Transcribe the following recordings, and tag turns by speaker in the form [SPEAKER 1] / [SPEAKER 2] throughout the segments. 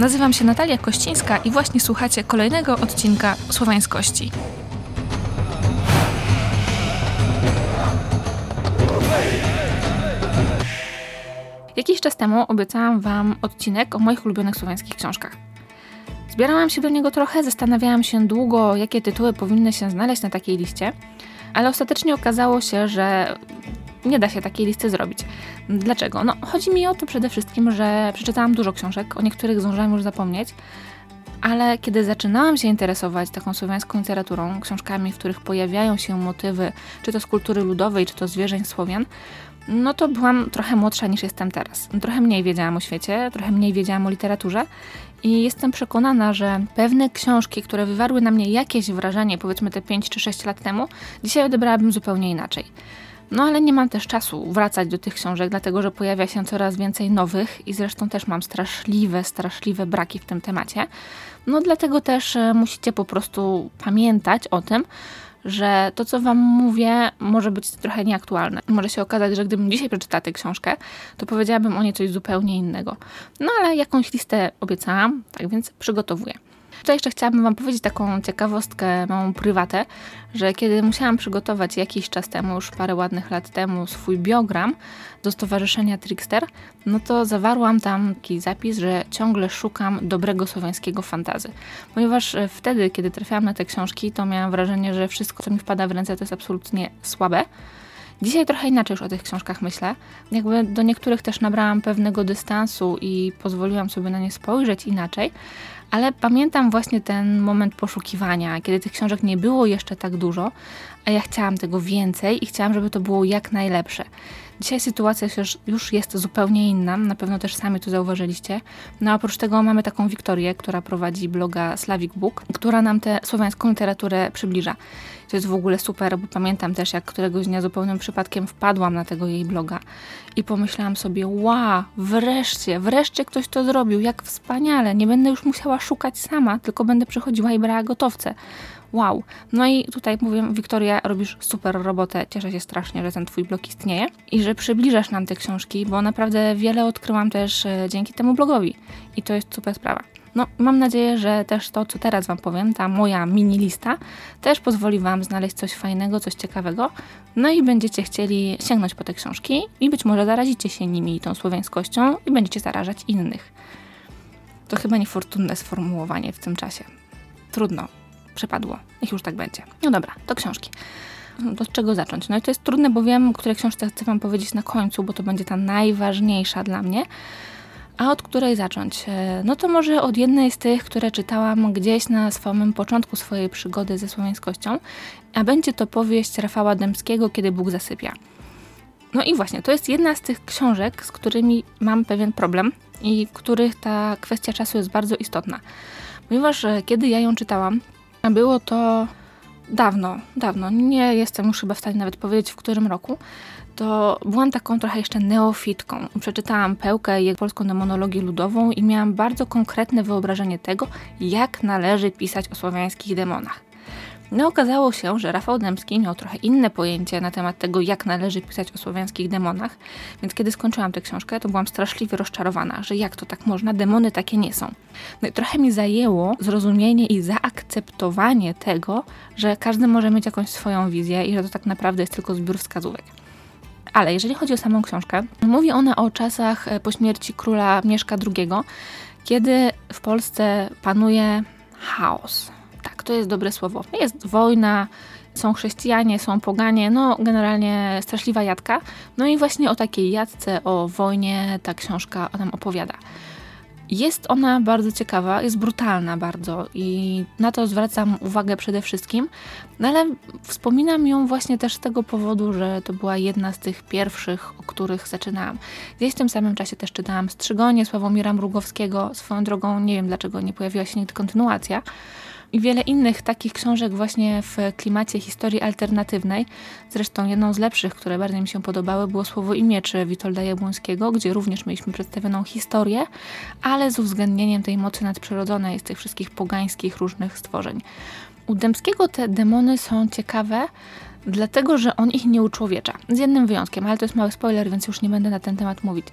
[SPEAKER 1] Nazywam się Natalia Kościńska i właśnie słuchacie kolejnego odcinka Słowańskości. Jakiś czas temu obiecałam Wam odcinek o moich ulubionych słowiańskich książkach. Zbierałam się do niego trochę, zastanawiałam się długo, jakie tytuły powinny się znaleźć na takiej liście, ale ostatecznie okazało się, że nie da się takiej listy zrobić. Dlaczego? No, chodzi mi o to przede wszystkim, że przeczytałam dużo książek, o niektórych zdążyłam już zapomnieć, ale kiedy zaczynałam się interesować taką słowiańską literaturą, książkami, w których pojawiają się motywy, czy to z kultury ludowej, czy to zwierzeń Słowian, no to byłam trochę młodsza niż jestem teraz. Trochę mniej wiedziałam o świecie, trochę mniej wiedziałam o literaturze i jestem przekonana, że pewne książki, które wywarły na mnie jakieś wrażenie, powiedzmy te 5 czy 6 lat temu, dzisiaj odebrałabym zupełnie inaczej. No ale nie mam też czasu wracać do tych książek, dlatego że pojawia się coraz więcej nowych i zresztą też mam straszliwe, straszliwe braki w tym temacie. No dlatego też e, musicie po prostu pamiętać o tym, że to, co Wam mówię, może być trochę nieaktualne. Może się okazać, że gdybym dzisiaj przeczytała tę książkę, to powiedziałabym o niej coś zupełnie innego. No ale jakąś listę obiecałam, tak więc przygotowuję. Tutaj jeszcze chciałabym Wam powiedzieć taką ciekawostkę, małą prywatę, że kiedy musiałam przygotować jakiś czas temu, już parę ładnych lat temu, swój biogram do Stowarzyszenia Trickster, no to zawarłam tam taki zapis, że ciągle szukam dobrego słowiańskiego fantazy. Ponieważ e, wtedy, kiedy trafiałam na te książki, to miałam wrażenie, że wszystko, co mi wpada w ręce, to jest absolutnie słabe. Dzisiaj trochę inaczej już o tych książkach myślę. Jakby do niektórych też nabrałam pewnego dystansu i pozwoliłam sobie na nie spojrzeć inaczej, ale pamiętam właśnie ten moment poszukiwania, kiedy tych książek nie było jeszcze tak dużo, a ja chciałam tego więcej i chciałam, żeby to było jak najlepsze. Dzisiaj sytuacja już jest zupełnie inna, na pewno też sami to zauważyliście. No a oprócz tego mamy taką Wiktorię, która prowadzi bloga Slavic Book, która nam tę słowiańską literaturę przybliża. To jest w ogóle super, bo pamiętam też, jak któregoś dnia zupełnym przypadkiem wpadłam na tego jej bloga i pomyślałam sobie, wow, wreszcie, wreszcie ktoś to zrobił, jak wspaniale, nie będę już musiała szukać sama, tylko będę przychodziła i brała gotowce. Wow. No i tutaj mówię, Wiktoria, robisz super robotę. Cieszę się strasznie, że ten twój blog istnieje i że przybliżasz nam te książki, bo naprawdę wiele odkryłam też e, dzięki temu blogowi. I to jest super sprawa. No, mam nadzieję, że też to, co teraz Wam powiem, ta moja mini lista, też pozwoli Wam znaleźć coś fajnego, coś ciekawego, no i będziecie chcieli sięgnąć po te książki i być może zarazicie się nimi tą słowiańskością i będziecie zarażać innych. To chyba niefortunne sformułowanie w tym czasie. Trudno, przepadło. Niech już tak będzie. No dobra, to książki. Do czego zacząć? No i to jest trudne, bo wiem, które książce chcę Wam powiedzieć na końcu, bo to będzie ta najważniejsza dla mnie. A od której zacząć? E, no to może od jednej z tych, które czytałam gdzieś na samym początku swojej przygody ze słowiańskością, a będzie to powieść Rafała Dębskiego, Kiedy Bóg zasypia. No i właśnie, to jest jedna z tych książek, z którymi mam pewien problem i których ta kwestia czasu jest bardzo istotna. Ponieważ e, kiedy ja ją czytałam, było to dawno, dawno, nie jestem już chyba w stanie nawet powiedzieć w którym roku, to byłam taką trochę jeszcze neofitką. Przeczytałam Pełkę i polską demonologię ludową i miałam bardzo konkretne wyobrażenie tego, jak należy pisać o słowiańskich demonach. No okazało się, że Rafał Dębski miał trochę inne pojęcie na temat tego, jak należy pisać o słowiańskich demonach, więc kiedy skończyłam tę książkę, to byłam straszliwie rozczarowana, że jak to tak można, demony takie nie są. No i trochę mi zajęło zrozumienie i zaakceptowanie tego, że każdy może mieć jakąś swoją wizję i że to tak naprawdę jest tylko zbiór wskazówek. Ale jeżeli chodzi o samą książkę, mówi ona o czasach e, po śmierci króla Mieszka II, kiedy w Polsce panuje chaos to jest dobre słowo. Jest wojna, są chrześcijanie, są poganie, no generalnie straszliwa jadka. No i właśnie o takiej jadce, o wojnie ta książka nam opowiada. Jest ona bardzo ciekawa, jest brutalna bardzo i na to zwracam uwagę przede wszystkim, no ale wspominam ją właśnie też z tego powodu, że to była jedna z tych pierwszych, o których zaczynałam. Gdzieś w tym samym czasie też czytałam Strzygonie Sławomira Mrugowskiego, swoją drogą nie wiem dlaczego nie pojawiła się nigdy kontynuacja, i wiele innych takich książek właśnie w klimacie historii alternatywnej. Zresztą jedną z lepszych, które bardzo mi się podobały, było Słowo i Miecze Witolda Jabłońskiego, gdzie również mieliśmy przedstawioną historię, ale z uwzględnieniem tej mocy nadprzyrodzonej z tych wszystkich pogańskich różnych stworzeń. U Dębskiego te demony są ciekawe dlatego że on ich nie uczłowiecza. Z jednym wyjątkiem, ale to jest mały spoiler, więc już nie będę na ten temat mówić.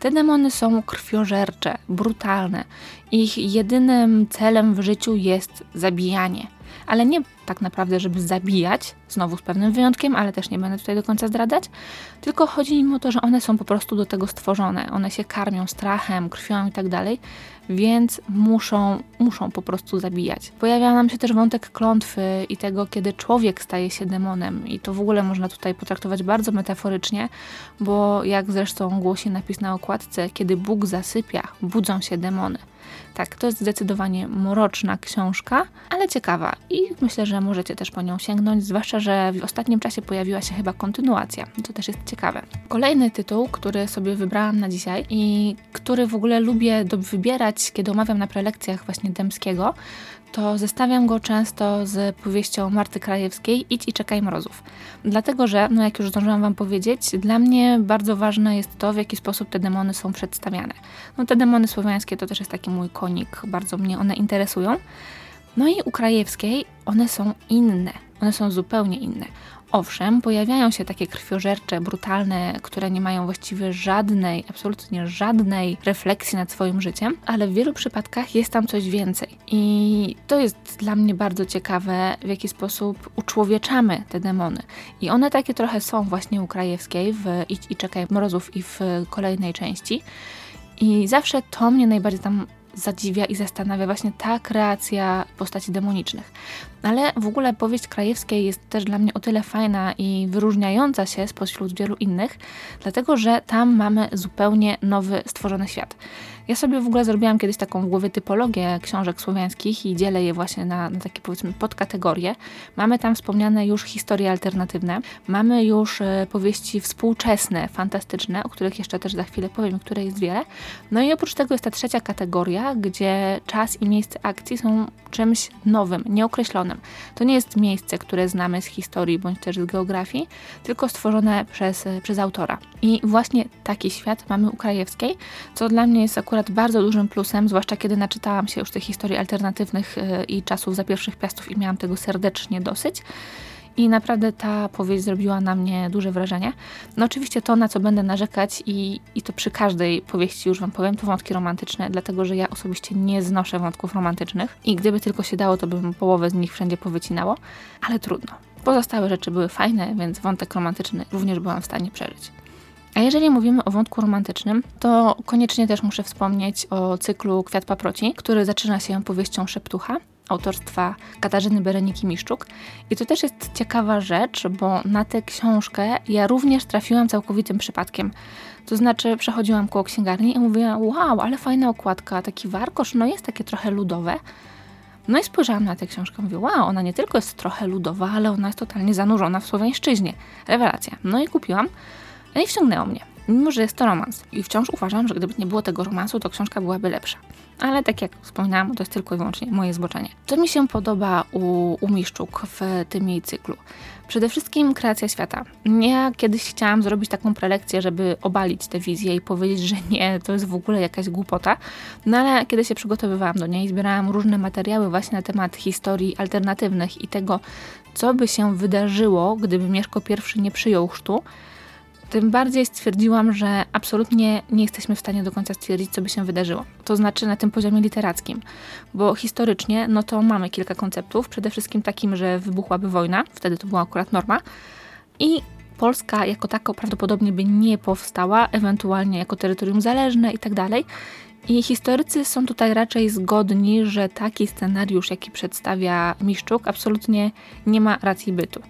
[SPEAKER 1] Te demony są krwiożercze, brutalne. Ich jedynym celem w życiu jest zabijanie. Ale nie tak naprawdę, żeby zabijać, znowu z pewnym wyjątkiem, ale też nie będę tutaj do końca zdradzać, tylko chodzi im o to, że one są po prostu do tego stworzone. One się karmią strachem, krwią i tak dalej, więc muszą, muszą po prostu zabijać. Pojawia nam się też wątek klątwy i tego, kiedy człowiek staje się demonem i to w ogóle można tutaj potraktować bardzo metaforycznie, bo jak zresztą głosi napis na okładce, kiedy Bóg zasypia, budzą się demony. Tak, to jest zdecydowanie mroczna książka, ale ciekawa i myślę, że możecie też po nią sięgnąć, zwłaszcza, że w ostatnim czasie pojawiła się chyba kontynuacja. To też jest ciekawe. Kolejny tytuł, który sobie wybrałam na dzisiaj i który w ogóle lubię wybierać, kiedy omawiam na prelekcjach właśnie Dębskiego, to zestawiam go często z powieścią Marty Krajewskiej Idź i czekaj mrozów. Dlatego, że, no jak już zdążyłam Wam powiedzieć, dla mnie bardzo ważne jest to, w jaki sposób te demony są przedstawiane. No te demony słowiańskie to też jest taki mój konik, bardzo mnie one interesują. No i u Krajewskiej one są inne, one są zupełnie inne. Owszem, pojawiają się takie krwiożercze, brutalne, które nie mają właściwie żadnej, absolutnie żadnej refleksji nad swoim życiem, ale w wielu przypadkach jest tam coś więcej. I to jest dla mnie bardzo ciekawe, w jaki sposób uczłowieczamy te demony. I one takie trochę są właśnie u Krajewskiej w Idź i czekaj mrozów i w kolejnej części. I zawsze to mnie najbardziej tam zadziwia i zastanawia właśnie ta kreacja postaci demonicznych. Ale w ogóle powieść Krajewskiej jest też dla mnie o tyle fajna i wyróżniająca się spośród wielu innych, dlatego że tam mamy zupełnie nowy, stworzony świat. Ja sobie w ogóle zrobiłam kiedyś taką w głowie typologię książek słowiańskich i dzielę je właśnie na, na takie powiedzmy podkategorie. Mamy tam wspomniane już historie alternatywne, mamy już e, powieści współczesne, fantastyczne, o których jeszcze też za chwilę powiem, które jest wiele. No i oprócz tego jest ta trzecia kategoria, gdzie czas i miejsce akcji są czymś nowym, nieokreślonym. To nie jest miejsce, które znamy z historii bądź też z geografii, tylko stworzone przez, e, przez autora. I właśnie taki świat mamy u Krajewskiej, co dla mnie jest akurat bardzo dużym plusem, zwłaszcza kiedy naczytałam się już tych historii alternatywnych e, i czasów za pierwszych piastów i miałam tego serdecznie dosyć. I naprawdę ta powieść zrobiła na mnie duże wrażenie. No oczywiście to, na co będę narzekać i, i to przy każdej powieści już Wam powiem, to wątki romantyczne, dlatego że ja osobiście nie znoszę wątków romantycznych i gdyby tylko się dało, to bym połowę z nich wszędzie powycinało, ale trudno. Pozostałe rzeczy były fajne, więc wątek romantyczny również byłam w stanie przeżyć. A jeżeli mówimy o wątku romantycznym, to koniecznie też muszę wspomnieć o cyklu Kwiat Paproci, który zaczyna się powieścią Szeptucha autorstwa Katarzyny Bereniki-Miszczuk. I to też jest ciekawa rzecz, bo na tę książkę ja również trafiłam całkowitym przypadkiem. To znaczy przechodziłam koło księgarni i mówiłam, wow, ale fajna okładka, taki warkosz, no jest takie trochę ludowe. No i spojrzałam na tę książkę mówię, wow, ona nie tylko jest trochę ludowa, ale ona jest totalnie zanurzona w słowiańszczyźnie. Rewelacja. No i kupiłam. No i wciągnęło mnie, mimo że jest to romans. I wciąż uważam, że gdyby nie było tego romansu, to książka byłaby lepsza. Ale tak jak wspominałam, to jest tylko i wyłącznie moje zboczenie. Co mi się podoba u, u Miszczuk w tym jej cyklu? Przede wszystkim kreacja świata. Ja kiedyś chciałam zrobić taką prelekcję, żeby obalić tę wizję i powiedzieć, że nie, to jest w ogóle jakaś głupota. No ale kiedy się przygotowywałam do niej, zbierałam różne materiały właśnie na temat historii alternatywnych i tego, co by się wydarzyło, gdyby Mieszko I nie przyjął chrztu, tym bardziej stwierdziłam, że absolutnie nie jesteśmy w stanie do końca stwierdzić, co by się wydarzyło. To znaczy na tym poziomie literackim, bo historycznie, no to mamy kilka konceptów. Przede wszystkim takim, że wybuchłaby wojna, wtedy to była akurat norma. I Polska jako tako prawdopodobnie by nie powstała, ewentualnie jako terytorium zależne i tak. I historycy są tutaj raczej zgodni, że taki scenariusz, jaki przedstawia Miszczuk, absolutnie nie ma racji bytu.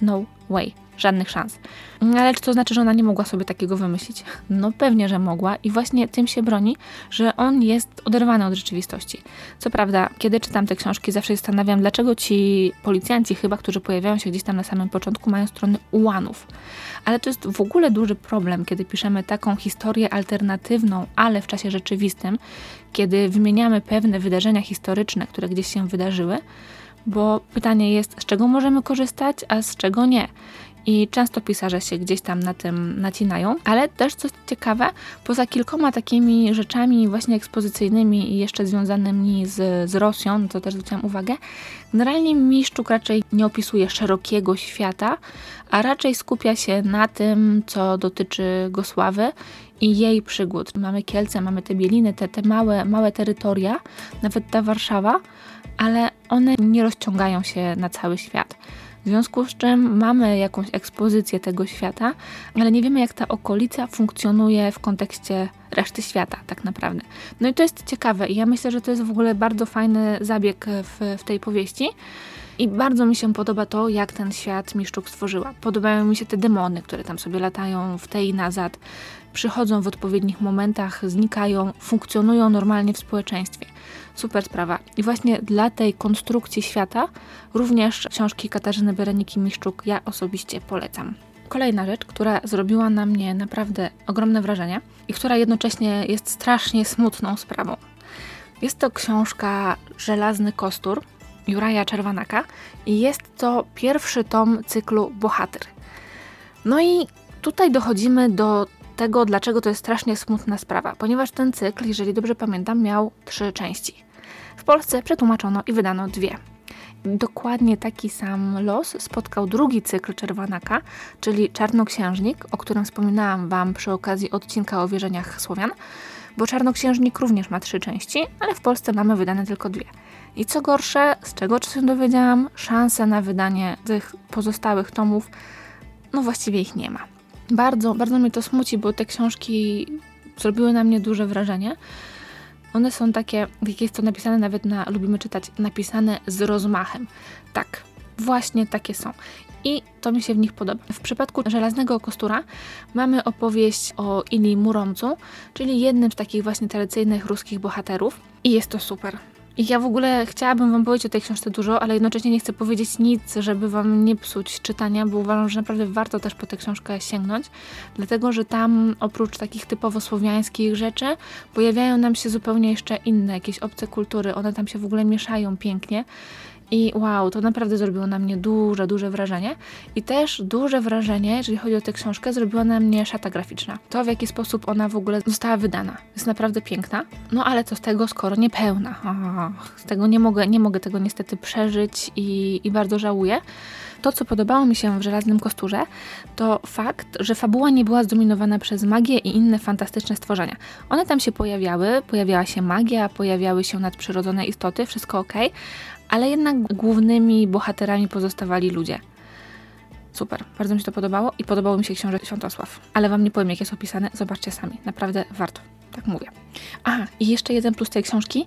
[SPEAKER 1] No way żadnych szans. Ale czy to znaczy, że ona nie mogła sobie takiego wymyślić? No pewnie, że mogła i właśnie tym się broni, że on jest oderwany od rzeczywistości. Co prawda, kiedy czytam te książki, zawsze się zastanawiam, dlaczego ci policjanci chyba, którzy pojawiają się gdzieś tam na samym początku, mają strony ułanów. Ale to jest w ogóle duży problem, kiedy piszemy taką historię alternatywną, ale w czasie rzeczywistym, kiedy wymieniamy pewne wydarzenia historyczne, które gdzieś się wydarzyły, bo pytanie jest, z czego możemy korzystać, a z czego nie. i często pisarze się gdzieś tam na tym nacinają, ale też coś ciekawe, poza kilkoma takimi rzeczami właśnie ekspozycyjnymi i jeszcze związanymi z, z Rosją, to też zwróciłam uwagę, generalnie Miszczuk raczej nie opisuje szerokiego świata, a raczej skupia się na tym, co dotyczy Gosławy i jej przygód. Mamy Kielce, mamy te Bieliny, te, te małe, małe terytoria, nawet ta Warszawa, ale one nie rozciągają się na cały świat. W związku z czym mamy jakąś ekspozycję tego świata, ale nie wiemy, jak ta okolica funkcjonuje w kontekście reszty świata, tak naprawdę. No i to jest ciekawe, i ja myślę, że to jest w ogóle bardzo fajny zabieg w, w tej powieści. I bardzo mi się podoba to, jak ten świat Miszczuk stworzyła. Podobają mi się te demony, które tam sobie latają w tej i nazad, przychodzą w odpowiednich momentach, znikają, funkcjonują normalnie w społeczeństwie. Super sprawa. I właśnie dla tej konstrukcji świata również książki Katarzyny Bereniki Miszczuk ja osobiście polecam. Kolejna rzecz, która zrobiła na mnie naprawdę ogromne wrażenie i która jednocześnie jest strasznie smutną sprawą. Jest to książka Żelazny Kostur Juraja Czerwanaka i jest to pierwszy tom cyklu Bohater. No i tutaj dochodzimy do tego, dlaczego to jest strasznie smutna sprawa, ponieważ ten cykl, jeżeli dobrze pamiętam, miał trzy części. W Polsce przetłumaczono i wydano dwie. Dokładnie taki sam los spotkał drugi cykl Czerwanaka, czyli Czarnoksiężnik, o którym wspominałam Wam przy okazji odcinka o wierzeniach Słowian, bo Czarnoksiężnik również ma trzy części, ale w Polsce mamy wydane tylko dwie. I co gorsze, z czego się dowiedziałam, szanse na wydanie tych pozostałych tomów, no właściwie ich nie ma. Bardzo, bardzo mnie to smuci, bo te książki zrobiły na mnie duże wrażenie. One są takie, jak jest to napisane nawet na, lubimy czytać, napisane z rozmachem. Tak, właśnie takie są. I to mi się w nich podoba. W przypadku Żelaznego Kostura mamy opowieść o Ili Muromcu, czyli jednym z takich właśnie tradycyjnych ruskich bohaterów. I jest to super. I ja w ogóle chciałabym Wam powiedzieć o tej książce dużo, ale jednocześnie nie chcę powiedzieć nic, żeby Wam nie psuć czytania, bo uważam, że naprawdę warto też po tę książkę sięgnąć, dlatego że tam oprócz takich typowo słowiańskich rzeczy pojawiają nam się zupełnie jeszcze inne, jakieś obce kultury. One tam się w ogóle mieszają pięknie. I wow, to naprawdę zrobiło na mnie duże, duże wrażenie. I też duże wrażenie, jeżeli chodzi o tę książkę, zrobiła na mnie szata graficzna. To, w jaki sposób ona w ogóle została wydana. Jest naprawdę piękna. No ale co z tego, skoro niepełna. z tego nie mogę, nie mogę tego niestety przeżyć i, i bardzo żałuję. To, co podobało mi się w Żelaznym Kosturze, to fakt, że fabuła nie była zdominowana przez magię i inne fantastyczne stworzenia. One tam się pojawiały, pojawiała się magia, pojawiały się nadprzyrodzone istoty, wszystko ok, ale jednak głównymi bohaterami pozostawali ludzie. Super, bardzo mi się to podobało i podobało mi się książę Świętosław. Ale wam nie powiem, jak jest opisane, zobaczcie sami, naprawdę warto, tak mówię. A, i jeszcze jeden plus tej książki,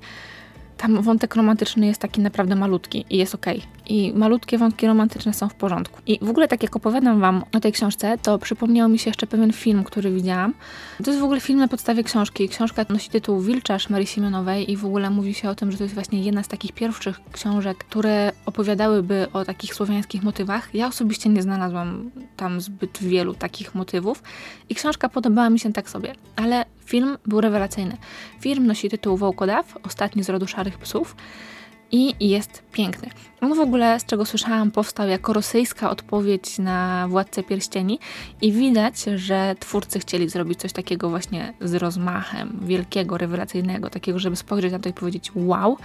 [SPEAKER 1] tam wątek romantyczny jest taki naprawdę malutki i jest ok. I malutkie wątki romantyczne są w porządku. I w ogóle tak jak opowiadam Wam o tej książce, to przypomniał mi się jeszcze pewien film, który widziałam. To jest w ogóle film na podstawie książki. Książka nosi tytuł Wilczarz Marii Siemionowej i w ogóle mówi się o tym, że to jest właśnie jedna z takich pierwszych książek, które opowiadałyby o takich słowiańskich motywach. Ja osobiście nie znalazłam tam zbyt wielu takich motywów i książka podobała mi się tak sobie, ale Film był rewelacyjny. Film nosi tytuł Wołkodaw, ostatni z rodu szarych psów i jest piękny. On w ogóle, z czego słyszałam, powstał jako rosyjska odpowiedź na Władcę Pierścieni i widać, że twórcy chcieli zrobić coś takiego właśnie z rozmachem, wielkiego, rewelacyjnego, takiego, żeby spojrzeć na to i powiedzieć wow,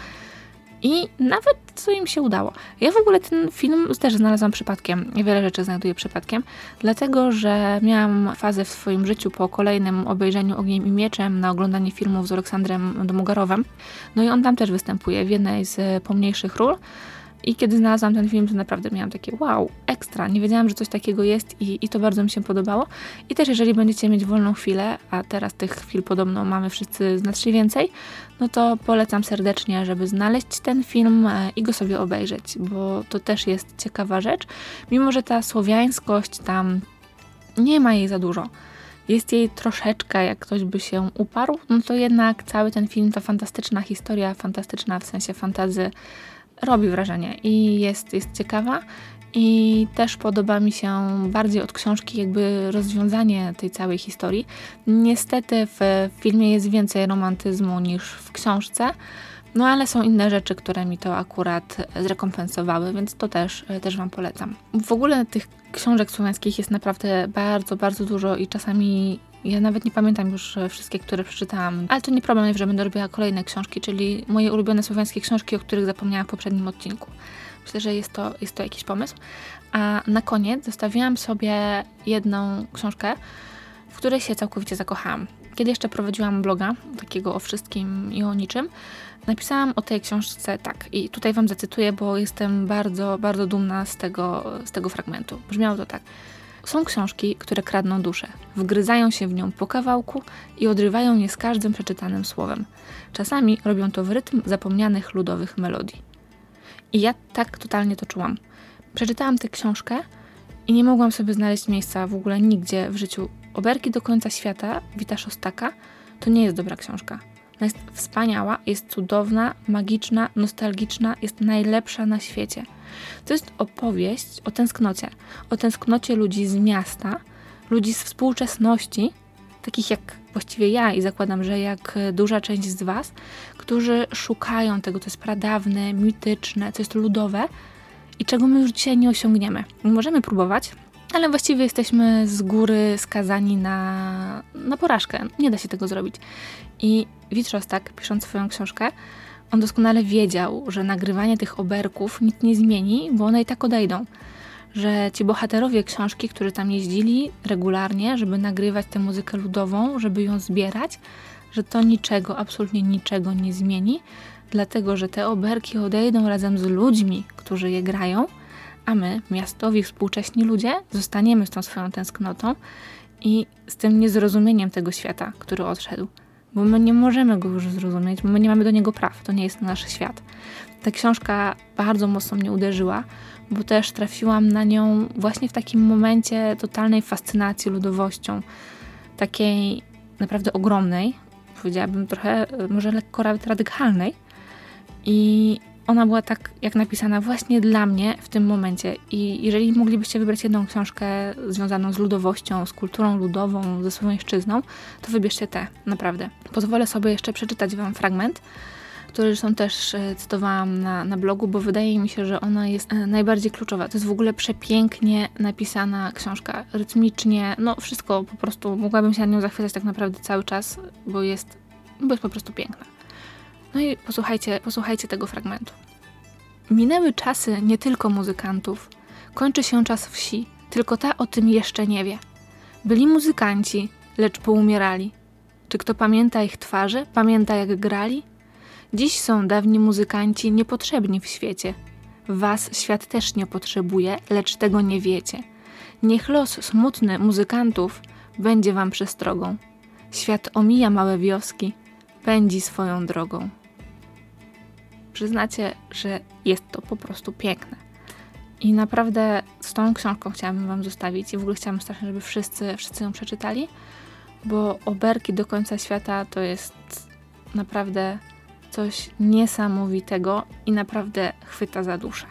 [SPEAKER 1] i nawet co im się udało. Ja w ogóle ten film też znalazłam przypadkiem. Wiele rzeczy znajduję przypadkiem, dlatego że miałam fazę w swoim życiu po kolejnym obejrzeniu Ogniem i Mieczem na oglądanie filmów z Aleksandrem Dmugarowem. No i on tam też występuje w jednej z pomniejszych ról. I kiedy znalazłam ten film, to naprawdę miałam takie wow, ekstra. Nie wiedziałam, że coś takiego jest i, i to bardzo mi się podobało. I też jeżeli będziecie mieć wolną chwilę, a teraz tych chwil podobno mamy wszyscy znacznie więcej, no to polecam serdecznie, żeby znaleźć ten film e, i go sobie obejrzeć, bo to też jest ciekawa rzecz. Mimo, że ta słowiańskość tam nie ma jej za dużo jest jej troszeczkę, jak ktoś by się uparł, no to jednak cały ten film to fantastyczna historia, fantastyczna w sensie fantazy robi wrażenie i jest, jest ciekawa. I też podoba mi się bardziej od książki jakby rozwiązanie tej całej historii. Niestety w filmie jest więcej romantyzmu niż w książce, No ale są inne rzeczy, które mi to akurat zrekompensowały, więc to też, też Wam polecam. W ogóle tych książek słowiańskich jest naprawdę bardzo, bardzo dużo i czasami ja nawet nie pamiętam już wszystkie, które przeczytałam, ale to nie problem, że będę robiła kolejne książki, czyli moje ulubione słowiańskie książki, o których zapomniałam w poprzednim odcinku. Myślę, że jest to, jest to jakiś pomysł. A na koniec zostawiłam sobie jedną książkę, w której się całkowicie zakochałam. Kiedy jeszcze prowadziłam bloga, takiego o wszystkim i o niczym, napisałam o tej książce tak. I tutaj Wam zacytuję, bo jestem bardzo, bardzo dumna z tego, z tego fragmentu. Brzmiało to tak. Są książki, które kradną duszę, wgryzają się w nią po kawałku i odrywają je z każdym przeczytanym słowem. Czasami robią to w rytm zapomnianych ludowych melodii. I ja tak totalnie to czułam. Przeczytałam tę książkę i nie mogłam sobie znaleźć miejsca w ogóle nigdzie w życiu. Oberki do końca świata Wita Szostaka to nie jest dobra książka. Ona jest wspaniała, jest cudowna, magiczna, nostalgiczna, jest najlepsza na świecie. To jest opowieść o tęsknocie. O tęsknocie ludzi z miasta, ludzi z współczesności, takich jak właściwie ja i zakładam, że jak duża część z Was, którzy szukają tego, co jest pradawne, mityczne, co jest ludowe i czego my już dzisiaj nie osiągniemy. Możemy próbować, ale właściwie jesteśmy z góry skazani na, na porażkę. Nie da się tego zrobić. I Witrzostak, pisząc swoją książkę, on doskonale wiedział, że nagrywanie tych oberków nic nie zmieni, bo one i tak odejdą. Że ci bohaterowie książki, którzy tam jeździli regularnie, żeby nagrywać tę muzykę ludową, żeby ją zbierać, że to niczego, absolutnie niczego nie zmieni, dlatego że te oberki odejdą razem z ludźmi, którzy je grają, a my, miastowi, współcześni ludzie, zostaniemy z tą swoją tęsknotą i z tym niezrozumieniem tego świata, który odszedł bo my nie możemy go już zrozumieć, bo my nie mamy do niego praw, to nie jest nasz świat. Ta książka bardzo mocno mnie uderzyła, bo też trafiłam na nią właśnie w takim momencie totalnej fascynacji ludowością, takiej naprawdę ogromnej, powiedziałabym trochę, może lekko radykalnej. I ona była tak jak napisana właśnie dla mnie w tym momencie. I jeżeli moglibyście wybrać jedną książkę związaną z ludowością, z kulturą ludową, ze słowiańszczyzną, to wybierzcie tę, naprawdę. Pozwolę sobie jeszcze przeczytać Wam fragment, który zresztą też e, cytowałam na, na blogu, bo wydaje mi się, że ona jest e, najbardziej kluczowa. To jest w ogóle przepięknie napisana książka, rytmicznie, no wszystko po prostu, mogłabym się na nią zachwycać tak naprawdę cały czas, bo jest, bo jest po prostu piękna. No i posłuchajcie, posłuchajcie tego fragmentu. Minęły czasy nie tylko muzykantów. Kończy się czas wsi, tylko ta o tym jeszcze nie wie. Byli muzykanci, lecz poumierali. Czy kto pamięta ich twarze, pamięta jak grali? Dziś są dawni muzykanci niepotrzebni w świecie. Was świat też nie potrzebuje, lecz tego nie wiecie. Niech los smutny muzykantów będzie wam przestrogą. Świat omija małe wioski, pędzi swoją drogą przyznacie, że jest to po prostu piękne. I naprawdę z tą książką chciałabym Wam zostawić i w ogóle chciałabym strasznie, żeby wszyscy, wszyscy ją przeczytali, bo Oberki do końca świata to jest naprawdę coś niesamowitego i naprawdę chwyta za duszę.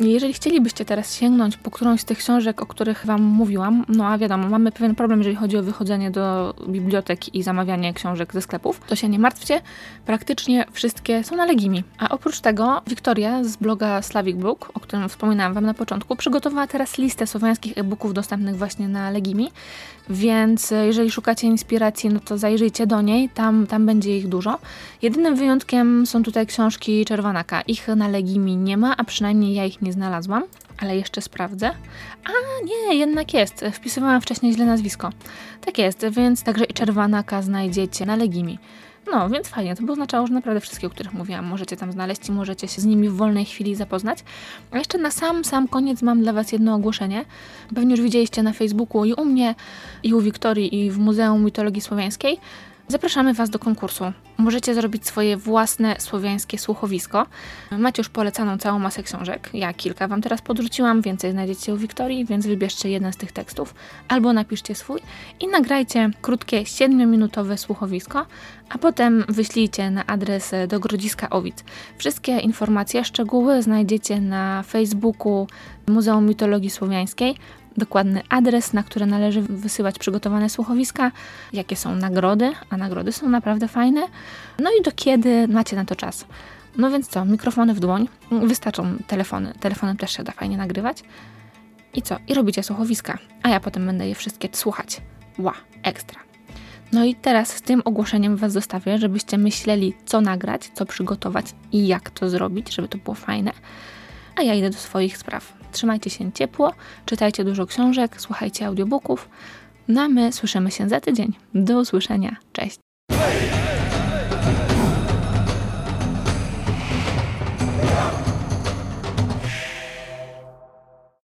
[SPEAKER 1] Jeżeli chcielibyście teraz sięgnąć po którąś z tych książek, o których Wam mówiłam, no a wiadomo, mamy pewien problem, jeżeli chodzi o wychodzenie do bibliotek i zamawianie książek ze sklepów, to się nie martwcie, praktycznie wszystkie są na Legimi. A oprócz tego Wiktoria z bloga Slavic Book, o którym wspominałam Wam na początku, przygotowała teraz listę słowiańskich e-booków dostępnych właśnie na Legimi, więc jeżeli szukacie inspiracji, no to zajrzyjcie do niej, tam, tam będzie ich dużo. Jedynym wyjątkiem są tutaj książki Czerwanaka. Ich na Legimi nie ma, a przynajmniej ja ich nie znalazłam, ale jeszcze sprawdzę. A nie, jednak jest. Wpisywałam wcześniej źle nazwisko. Tak jest, więc także i Czerwanaka znajdziecie na Legimi. No, więc fajnie, to by oznaczało, że naprawdę wszystkie, o których mówiłam, możecie tam znaleźć i możecie się z nimi w wolnej chwili zapoznać. A jeszcze na sam, sam koniec mam dla Was jedno ogłoszenie. Pewnie już widzieliście na Facebooku i u mnie, i u Wiktorii, i w Muzeum Mitologii Słowiańskiej, Zapraszamy Was do konkursu. Możecie zrobić swoje własne słowiańskie słuchowisko. Macie już polecaną całą masę książek. Ja kilka Wam teraz podrzuciłam, więcej znajdziecie u Wiktorii, więc wybierzcie jeden z tych tekstów albo napiszcie swój i nagrajcie krótkie 7-minutowe słuchowisko, a potem wyślijcie na adres do Grodziska Owic. Wszystkie informacje, szczegóły znajdziecie na Facebooku Muzeum Mitologii Słowiańskiej dokładny adres, na który należy wysyłać przygotowane słuchowiska, jakie są nagrody, a nagrody są naprawdę fajne, no i do kiedy macie na to czas. No więc co, mikrofony w dłoń, wystarczą telefony, telefonem też się da fajnie nagrywać. I co? I robicie słuchowiska, a ja potem będę je wszystkie słuchać. Ła, ekstra. No i teraz z tym ogłoszeniem Was zostawię, żebyście myśleli, co nagrać, co przygotować i jak to zrobić, żeby to było fajne. A ja idę do swoich spraw. Trzymajcie się ciepło, czytajcie dużo książek, słuchajcie audiobooków. No a my słyszymy się za tydzień. Do usłyszenia. Cześć.